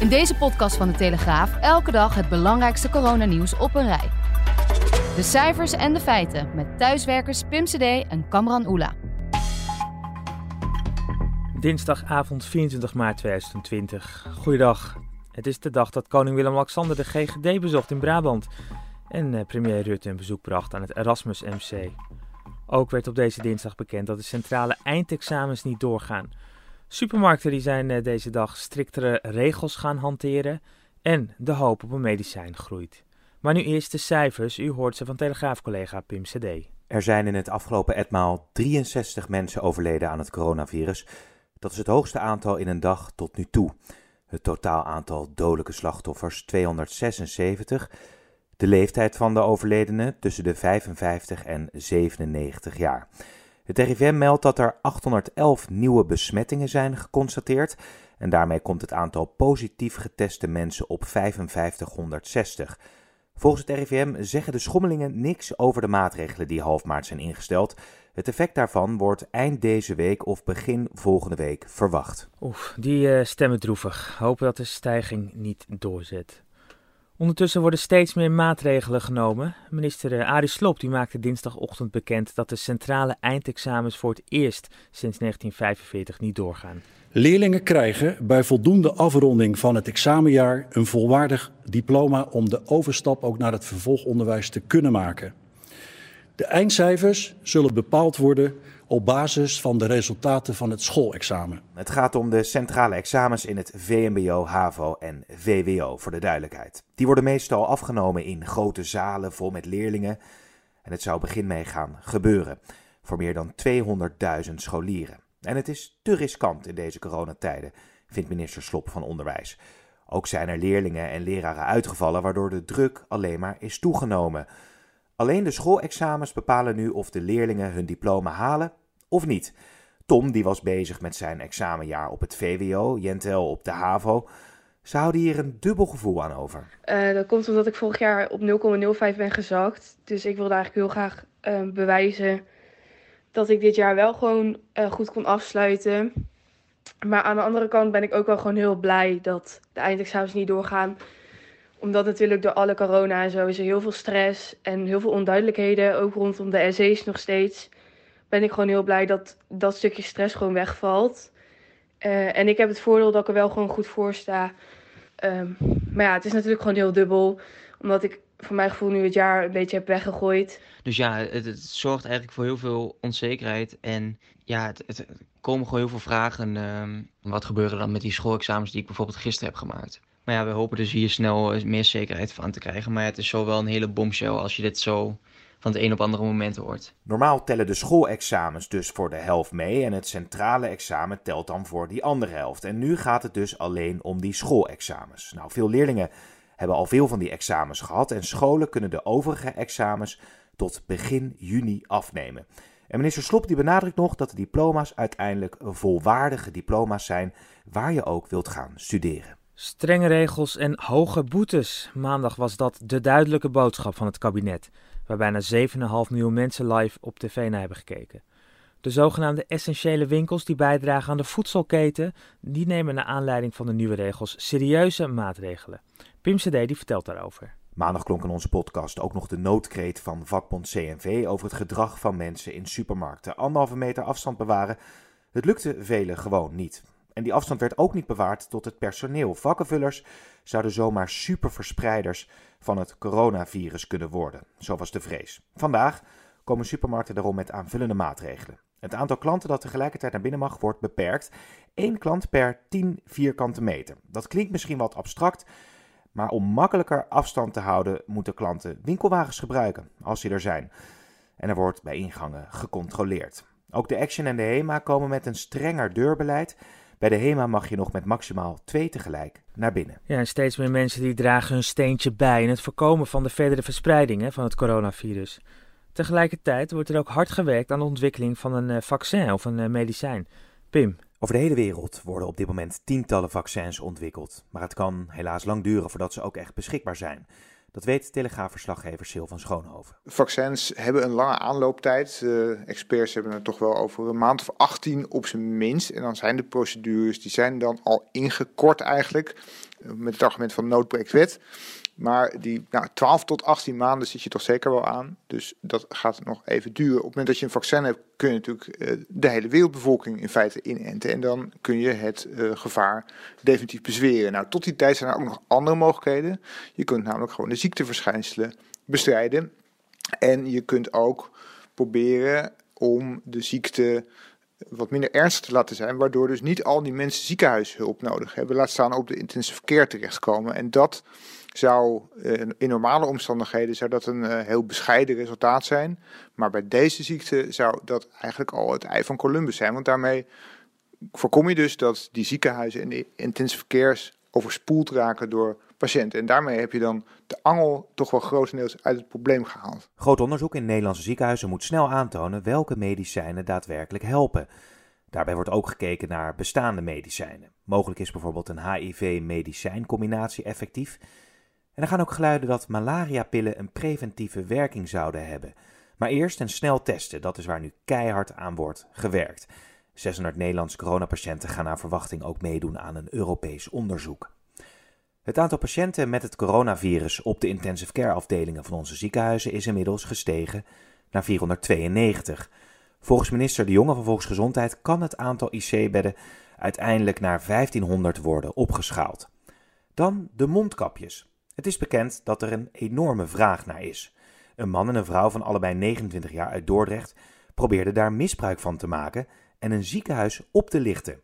In deze podcast van de Telegraaf elke dag het belangrijkste coronanieuws op een rij. De cijfers en de feiten met thuiswerkers Pim CD en Kamran Oela. Dinsdagavond 24 maart 2020. Goeiedag. Het is de dag dat koning Willem-Alexander de GGD bezocht in Brabant en eh, premier Rutte een bezoek bracht aan het Erasmus MC. Ook werd op deze dinsdag bekend dat de centrale eindexamens niet doorgaan. Supermarkten die zijn eh, deze dag striktere regels gaan hanteren en de hoop op een medicijn groeit. Maar nu eerst de cijfers. U hoort ze van Telegraafcollega Pim CD. Er zijn in het afgelopen etmaal 63 mensen overleden aan het coronavirus. Dat is het hoogste aantal in een dag tot nu toe. Het totaal aantal dodelijke slachtoffers 276. De leeftijd van de overledenen tussen de 55 en 97 jaar. Het RIVM meldt dat er 811 nieuwe besmettingen zijn geconstateerd en daarmee komt het aantal positief geteste mensen op 5560. Volgens het RIVM zeggen de schommelingen niks over de maatregelen die half maart zijn ingesteld. Het effect daarvan wordt eind deze week of begin volgende week verwacht. Oef, die uh, stemmen droevig. Hopen dat de stijging niet doorzet. Ondertussen worden steeds meer maatregelen genomen. Minister uh, Arie Slob die maakte dinsdagochtend bekend dat de centrale eindexamens voor het eerst sinds 1945 niet doorgaan. Leerlingen krijgen bij voldoende afronding van het examenjaar een volwaardig diploma om de overstap ook naar het vervolgonderwijs te kunnen maken. De eindcijfers zullen bepaald worden op basis van de resultaten van het schoolexamen. Het gaat om de centrale examens in het VMBO, HAVO en VWO, voor de duidelijkheid. Die worden meestal afgenomen in grote zalen vol met leerlingen. En het zou begin mee gaan gebeuren voor meer dan 200.000 scholieren. En het is te riskant in deze coronatijden, vindt minister Slop van Onderwijs. Ook zijn er leerlingen en leraren uitgevallen, waardoor de druk alleen maar is toegenomen. Alleen de schoolexamens bepalen nu of de leerlingen hun diploma halen of niet. Tom die was bezig met zijn examenjaar op het VWO, Jentel op de HAVO. Ze houden hier een dubbel gevoel aan over. Uh, dat komt omdat ik vorig jaar op 0,05 ben gezakt. Dus ik wilde eigenlijk heel graag uh, bewijzen dat ik dit jaar wel gewoon uh, goed kon afsluiten. Maar aan de andere kant ben ik ook wel gewoon heel blij dat de eindexamens niet doorgaan. Omdat natuurlijk door alle corona en zo is er heel veel stress en heel veel onduidelijkheden. Ook rondom de essays nog steeds. Ben ik gewoon heel blij dat dat stukje stress gewoon wegvalt. Uh, en ik heb het voordeel dat ik er wel gewoon goed voor sta. Um, maar ja, het is natuurlijk gewoon heel dubbel. Omdat ik voor mijn gevoel nu het jaar een beetje heb weggegooid. Dus ja, het, zorgt eigenlijk voor heel veel onzekerheid. En ja, het, komen gewoon heel veel vragen. Um, wat gebeurt er dan met die schoolexamens die ik bijvoorbeeld gisteren heb gemaakt? Maar ja, we hopen dus hier snel meer zekerheid van te krijgen. Maar het is zo wel een hele bombshell als je dit zo van het een op andere moment hoort. Normaal tellen de schoolexamens dus voor de helft mee en het centrale examen telt dan voor die andere helft. En nu gaat het dus alleen om die schoolexamens. Nou, veel leerlingen hebben al veel van die examens gehad en scholen kunnen de overige examens tot begin juni afnemen. En minister Slop die benadrukt nog dat de diploma's uiteindelijk volwaardige diploma's zijn waar je ook wilt gaan studeren. Strenge regels en hoge boetes. Maandag was dat de duidelijke boodschap van het kabinet, waar bijna 7,5 miljoen mensen live op tv naar hebben gekeken. De zogenaamde essentiële winkels die bijdragen aan de voedselketen, die nemen naar aanleiding van de nieuwe regels serieuze maatregelen. Pim CD die vertelt daarover. Maandag klonk in onze podcast ook nog de noodkreet van vakbond CNV over het gedrag van mensen in supermarkten. Anderhalve meter afstand bewaren, het lukte velen gewoon niet. En die afstand werd ook niet bewaard tot het personeel. Vakkenvullers zouden zomaar superverspreiders van het coronavirus kunnen worden. Zo was de vrees. Vandaag komen supermarkten daarom met aanvullende maatregelen. Het aantal klanten dat tegelijkertijd naar binnen mag wordt beperkt. Eén klant per 10 vierkante meter. Dat klinkt misschien wat abstract, maar om makkelijker afstand te houden, moeten klanten winkelwagens gebruiken, als die er zijn. En er wordt bij ingangen gecontroleerd. Ook de Action en de HEMA komen met een strenger deurbeleid. Bij de HEMA mag je nog met maximaal twee tegelijk naar binnen. Ja, en steeds meer mensen die dragen hun steentje bij in het voorkomen van de verdere verspreiding van het coronavirus. Tegelijkertijd wordt er ook hard gewerkt aan de ontwikkeling van een eh, vaccin of een eh, medicijn. Pim. Over de hele wereld worden op dit moment tientallen vaccins ontwikkeld. Maar het kan helaas lang duren voordat ze ook echt beschikbaar zijn. Dat weet telegraafverslaggever Sil van Schoonhoven. Vaccins hebben een lange aanlooptijd. Uh, experts hebben het toch wel over een maand of 18 op zijn minst. En dan zijn de procedures, die zijn dan al ingekort eigenlijk. Met het argument van noodbreekt wet. Maar die nou, 12 tot 18 maanden zit je toch zeker wel aan. Dus dat gaat nog even duren. Op het moment dat je een vaccin hebt, kun je natuurlijk uh, de hele wereldbevolking in feite inenten. En dan kun je het uh, gevaar definitief bezweren. Nou, tot die tijd zijn er ook nog andere mogelijkheden. Je kunt namelijk gewoon de ziekteverschijnselen bestrijden. En je kunt ook proberen om de ziekte wat minder ernstig te laten zijn, waardoor dus niet al die mensen ziekenhuishulp nodig hebben, laat staan op de intensive care terechtkomen. En dat zou eh, in normale omstandigheden zou dat een eh, heel bescheiden resultaat zijn. Maar bij deze ziekte zou dat eigenlijk al het ei van Columbus zijn. Want daarmee voorkom je dus dat die ziekenhuizen en de intensive cares overspoeld raken door patiënten. En daarmee heb je dan de angel toch wel grotendeels uit het probleem gehaald. Groot onderzoek in Nederlandse ziekenhuizen moet snel aantonen welke medicijnen daadwerkelijk helpen. Daarbij wordt ook gekeken naar bestaande medicijnen. Mogelijk is bijvoorbeeld een HIV-medicijncombinatie effectief. En er gaan ook geluiden dat malariapillen een preventieve werking zouden hebben. Maar eerst een snel testen, dat is waar nu keihard aan wordt gewerkt. 600 Nederlandse coronapatiënten gaan naar verwachting ook meedoen aan een Europees onderzoek. Het aantal patiënten met het coronavirus op de intensive care afdelingen van onze ziekenhuizen is inmiddels gestegen naar 492. Volgens minister De Jonge van Volksgezondheid kan het aantal IC-bedden uiteindelijk naar 1500 worden opgeschaald. Dan de mondkapjes. Het is bekend dat er een enorme vraag naar is. Een man en een vrouw van allebei 29 jaar uit Dordrecht probeerden daar misbruik van te maken en een ziekenhuis op te lichten.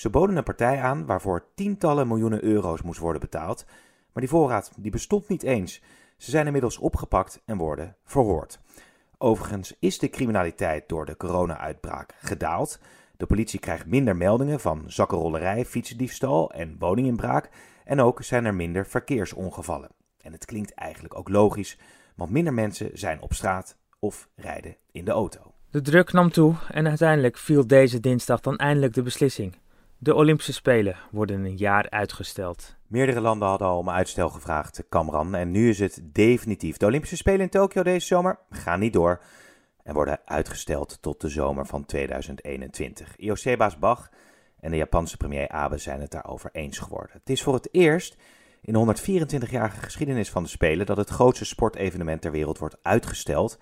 Ze boden een partij aan waarvoor tientallen miljoenen euro's moest worden betaald, maar die voorraad die bestond niet eens. Ze zijn inmiddels opgepakt en worden verhoord. Overigens is de criminaliteit door de corona-uitbraak gedaald. De politie krijgt minder meldingen van zakkenrollerij, fietsendiefstal en woninginbraak. En ook zijn er minder verkeersongevallen. En het klinkt eigenlijk ook logisch, want minder mensen zijn op straat of rijden in de auto. De druk nam toe en uiteindelijk viel deze dinsdag dan eindelijk de beslissing. De Olympische Spelen worden een jaar uitgesteld. Meerdere landen hadden al om uitstel gevraagd, Kamran. En nu is het definitief. De Olympische Spelen in Tokio deze zomer gaan niet door en worden uitgesteld tot de zomer van 2021. IOC-baas Bach en de Japanse premier Abe zijn het daarover eens geworden. Het is voor het eerst in de 124-jarige geschiedenis van de Spelen dat het grootste sportevenement ter wereld wordt uitgesteld.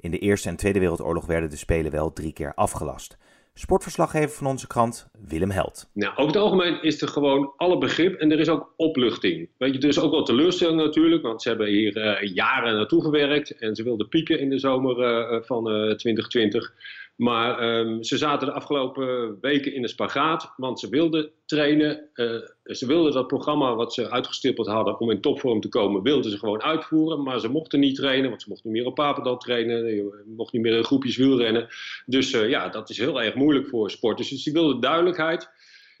In de Eerste en Tweede Wereldoorlog werden de Spelen wel drie keer afgelast. Sportverslaggever van onze krant, Willem Held. Nou, over het algemeen is er gewoon alle begrip en er is ook opluchting. Weet je, er is ook wel teleurstelling natuurlijk, want ze hebben hier uh, jaren naartoe gewerkt en ze wilden pieken in de zomer uh, van uh, 2020. Maar um, ze zaten de afgelopen weken in de spagaat, want ze wilden trainen. Uh, ze wilden dat programma wat ze uitgestippeld hadden om in topvorm te komen, wilden ze gewoon uitvoeren. Maar ze mochten niet trainen, want ze mochten niet meer op Papendal trainen. Ze mochten niet meer in groepjes wielrennen. Dus uh, ja, dat is heel erg moeilijk voor sporters. Dus ze wilden duidelijkheid.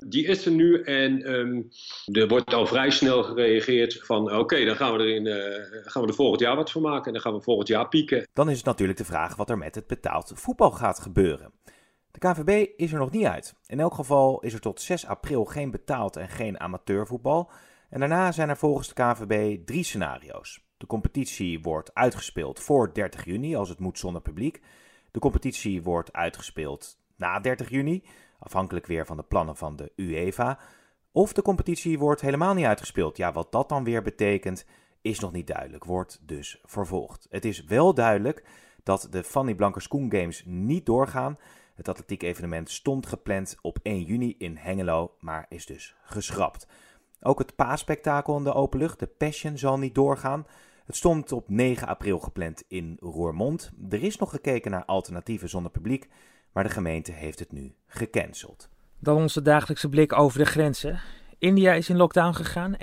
Die is er nu en um, er wordt al vrij snel gereageerd van oké, dan gaan we, er in, uh, gaan we er volgend jaar wat van maken en dan gaan we volgend jaar pieken. Dan is het natuurlijk de vraag wat er met het betaald voetbal gaat gebeuren. De KVB is er nog niet uit. In elk geval is er tot 6 april geen betaald en geen amateurvoetbal. En daarna zijn er volgens de KVB drie scenario's. De competitie wordt uitgespeeld voor 30 juni als het moet zonder publiek. De competitie wordt uitgespeeld na 30 juni afhankelijk weer van de plannen van de UEFA. Of de competitie wordt helemaal niet uitgespeeld. Ja, wat dat dan weer betekent, is nog niet duidelijk, wordt dus vervolgd. Het is wel duidelijk dat de Fanny Blankers Koen Games niet doorgaan. Het atletiek evenement stond gepland op 1 juni in Hengelo, maar is dus geschrapt. Ook het paasspektakel in de openlucht, de Passion, zal niet doorgaan. Het stond op 9 april gepland in Roermond. Er is nog gekeken naar alternatieven zonder publiek maar de gemeente heeft het nu gecanceld. Dan onze dagelijkse blik over de grenzen. India is in lockdown gegaan. 1,3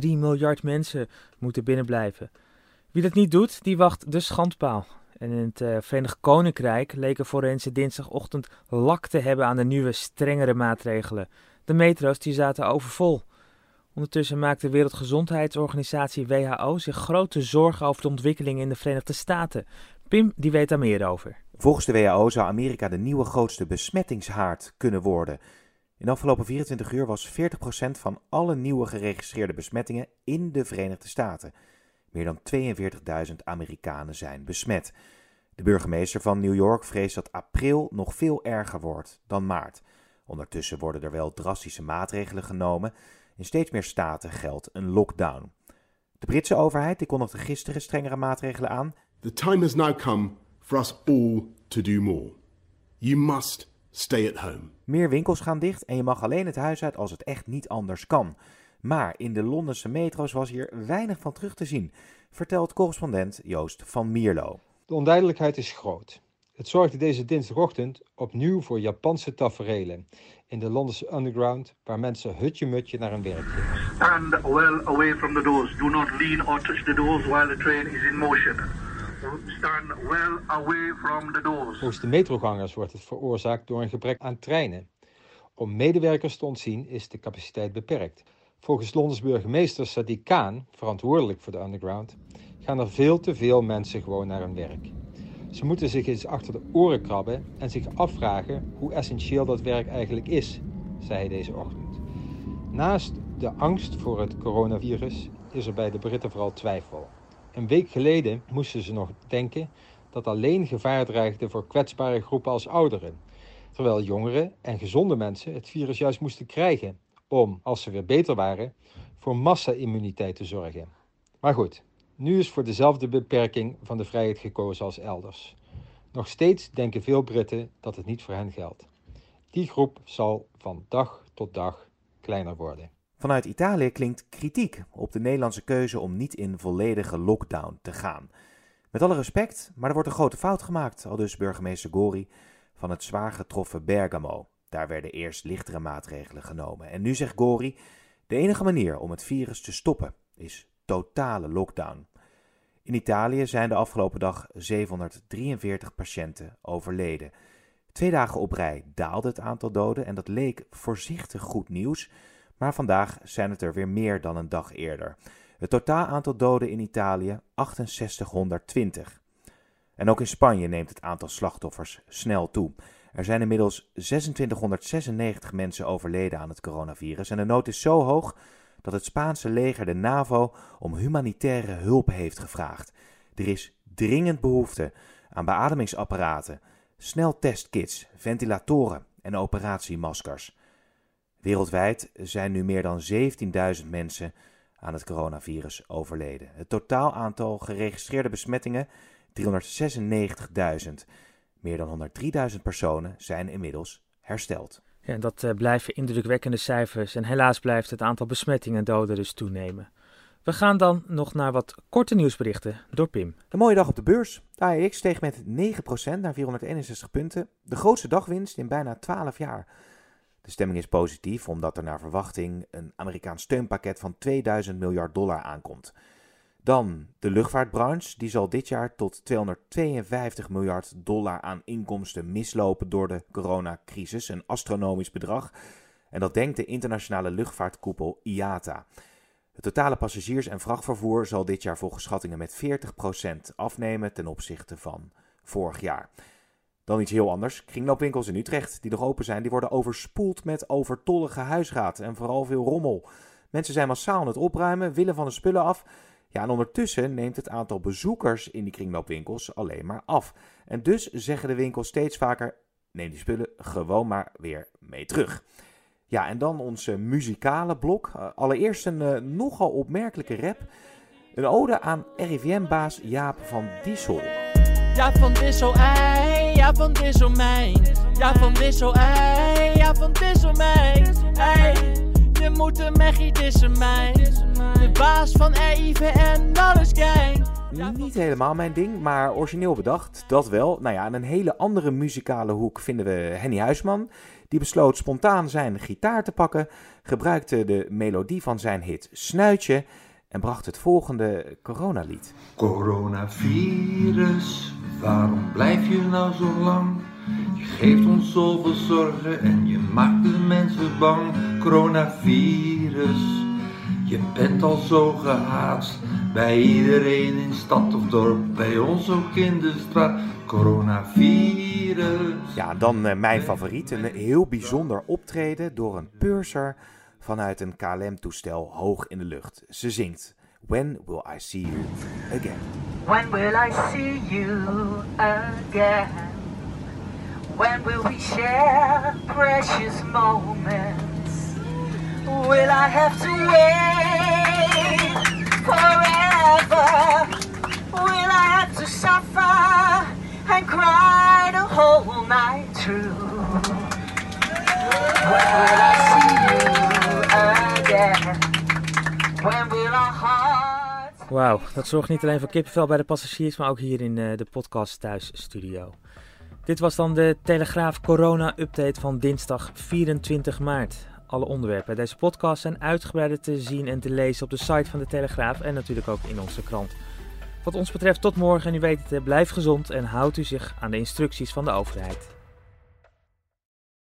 miljard mensen moeten binnenblijven. Wie dat niet doet, die wacht de schandpaal. En in het uh, Verenigd Koninkrijk leken forensen dinsdagochtend lak te hebben aan de nieuwe, strengere maatregelen. De metro's die zaten overvol. Ondertussen maakt de Wereldgezondheidsorganisatie WHO zich grote zorgen over de ontwikkelingen in de Verenigde Staten. Pim die weet daar meer over. Volgens de WHO zou Amerika de nieuwe grootste besmettingshaard kunnen worden. In de afgelopen 24 uur was 40% van alle nieuwe geregistreerde besmettingen in de Verenigde Staten. Meer dan 42.000 Amerikanen zijn besmet. De burgemeester van New York vreest dat april nog veel erger wordt dan maart. Ondertussen worden er wel drastische maatregelen genomen. In steeds meer staten geldt een lockdown. De Britse overheid die kondigde gisteren strengere maatregelen aan. The time has now come for us all to do more. You must stay at home. Meer winkels gaan dicht en je mag alleen het huis uit als het echt niet anders kan. Maar in de Londense metro's was hier weinig van terug te zien, vertelt correspondent Joost van Mierlo. De onduidelijkheid is groot. Het zorgde deze dinsdagochtend opnieuw voor Japanse taferelen in de Londense underground, waar mensen hutje-mutje naar hun werk gingen. Stand well away from the doors. Do not lean or touch the doors while the train is in motion. Well away from the doors. Volgens de metrogangers wordt het veroorzaakt door een gebrek aan treinen. Om medewerkers te ontzien is de capaciteit beperkt. Volgens Londens burgemeester Sadiq Khan, verantwoordelijk voor de underground, gaan er veel te veel mensen gewoon naar hun werk. Ze moeten zich eens achter de oren krabben en zich afvragen hoe essentieel dat werk eigenlijk is, zei hij deze ochtend. Naast de angst voor het coronavirus is er bij de Britten vooral twijfel. Een week geleden moesten ze nog denken dat alleen gevaar dreigde voor kwetsbare groepen als ouderen, terwijl jongeren en gezonde mensen het virus juist moesten krijgen om, als ze weer beter waren, voor massa-immuniteit te zorgen. Maar goed, nu is voor dezelfde beperking van de vrijheid gekozen als elders. Nog steeds denken veel Britten dat het niet voor hen geldt. Die groep zal van dag tot dag kleiner worden. Vanuit Italië klinkt kritiek op de Nederlandse keuze om niet in volledige lockdown te gaan. Met alle respect, maar er wordt een grote fout gemaakt, al dus burgemeester Gori van het zwaar getroffen Bergamo. Daar werden eerst lichtere maatregelen genomen. En nu zegt Gori: de enige manier om het virus te stoppen is totale lockdown. In Italië zijn de afgelopen dag 743 patiënten overleden. Twee dagen op rij daalde het aantal doden en dat leek voorzichtig goed nieuws, maar vandaag zijn het er weer meer dan een dag eerder. Het totaal aantal doden in Italië 6820. En ook in Spanje neemt het aantal slachtoffers snel toe. Er zijn inmiddels 2696 mensen overleden aan het coronavirus en de nood is zo hoog dat het Spaanse leger de NAVO om humanitaire hulp heeft gevraagd. Er is dringend behoefte aan beademingsapparaten, sneltestkits, ventilatoren en operatiemaskers. Wereldwijd zijn nu meer dan 17.000 mensen aan het coronavirus overleden. Het totaal aantal geregistreerde besmettingen 396.000. Meer dan 103.000 personen zijn inmiddels hersteld. Ja, dat uh, blijven indrukwekkende cijfers en helaas blijft het aantal besmettingen en doden dus toenemen. We gaan dan nog naar wat korte nieuwsberichten door Pim. Een mooie dag op de beurs. De AEX steeg met 9% naar 461 punten. De grootste dagwinst in bijna 12 jaar. De stemming is positief omdat er naar verwachting een Amerikaans steunpakket van 2000 miljard dollar aankomt. Dan de luchtvaartbranche, die zal dit jaar tot 252 miljard dollar aan inkomsten mislopen door de coronacrisis, een astronomisch bedrag. En dat denkt de internationale luchtvaartkoepel IATA. Het totale passagiers- en vrachtvervoer zal dit jaar volgens schattingen met 40% afnemen ten opzichte van vorig jaar. Dan iets heel anders. Kringloopwinkels in Utrecht, die nog open zijn, die worden overspoeld met overtollige huisraad en vooral veel rommel. Mensen zijn massaal aan het opruimen, willen van de spullen af. Ja, en ondertussen neemt het aantal bezoekers in die kringloopwinkels alleen maar af. En dus zeggen de winkels steeds vaker: neem die spullen gewoon maar weer mee terug. Ja, en dan onze muzikale blok. Uh, allereerst een uh, nogal opmerkelijke rap. Een ode aan RIVM-baas Jaap van Dissel. Ja, van Dissel, ei, ja, van Dissel, mijn. Ja, van Dissel, ei, ja, van Dissel, mijn. Ei, je moet de Maggie dissen, mijn. De baas van RIVM en alles gang. Niet helemaal mijn ding, maar origineel bedacht, dat wel. Nou ja, in een hele andere muzikale hoek vinden we Henny Huisman. Die besloot spontaan zijn gitaar te pakken, gebruikte de melodie van zijn hit Snuitje en bracht het volgende coronalied. Coronavirus, waarom blijf je nou zo lang? Je geeft ons zoveel zorgen en je maakt de mensen bang. Coronavirus, je bent al zo gehaast. Bij iedereen in stad of dorp, bij ons ook in de straat. Coronavirus. Ja, dan uh, mijn favoriet. Een heel bijzonder optreden door een purser vanuit een KLM-toestel hoog in de lucht. Ze zingt When Will I See You Again? When will I see you again? When will we share precious moments? Will I have to wait forever? Will I have to suffer and cry the whole night through? Wauw, dat zorgt niet alleen voor kippenvel bij de passagiers, maar ook hier in uh, de podcast thuisstudio. Dit was dan de Telegraaf Corona Update van dinsdag 24 maart. Alle onderwerpen deze podcast zijn uitgebreider te zien en te lezen op de site van de Telegraaf en natuurlijk ook in onze krant. Wat ons betreft tot morgen en u weet het, blijf gezond en houdt u zich aan de instructies van de overheid.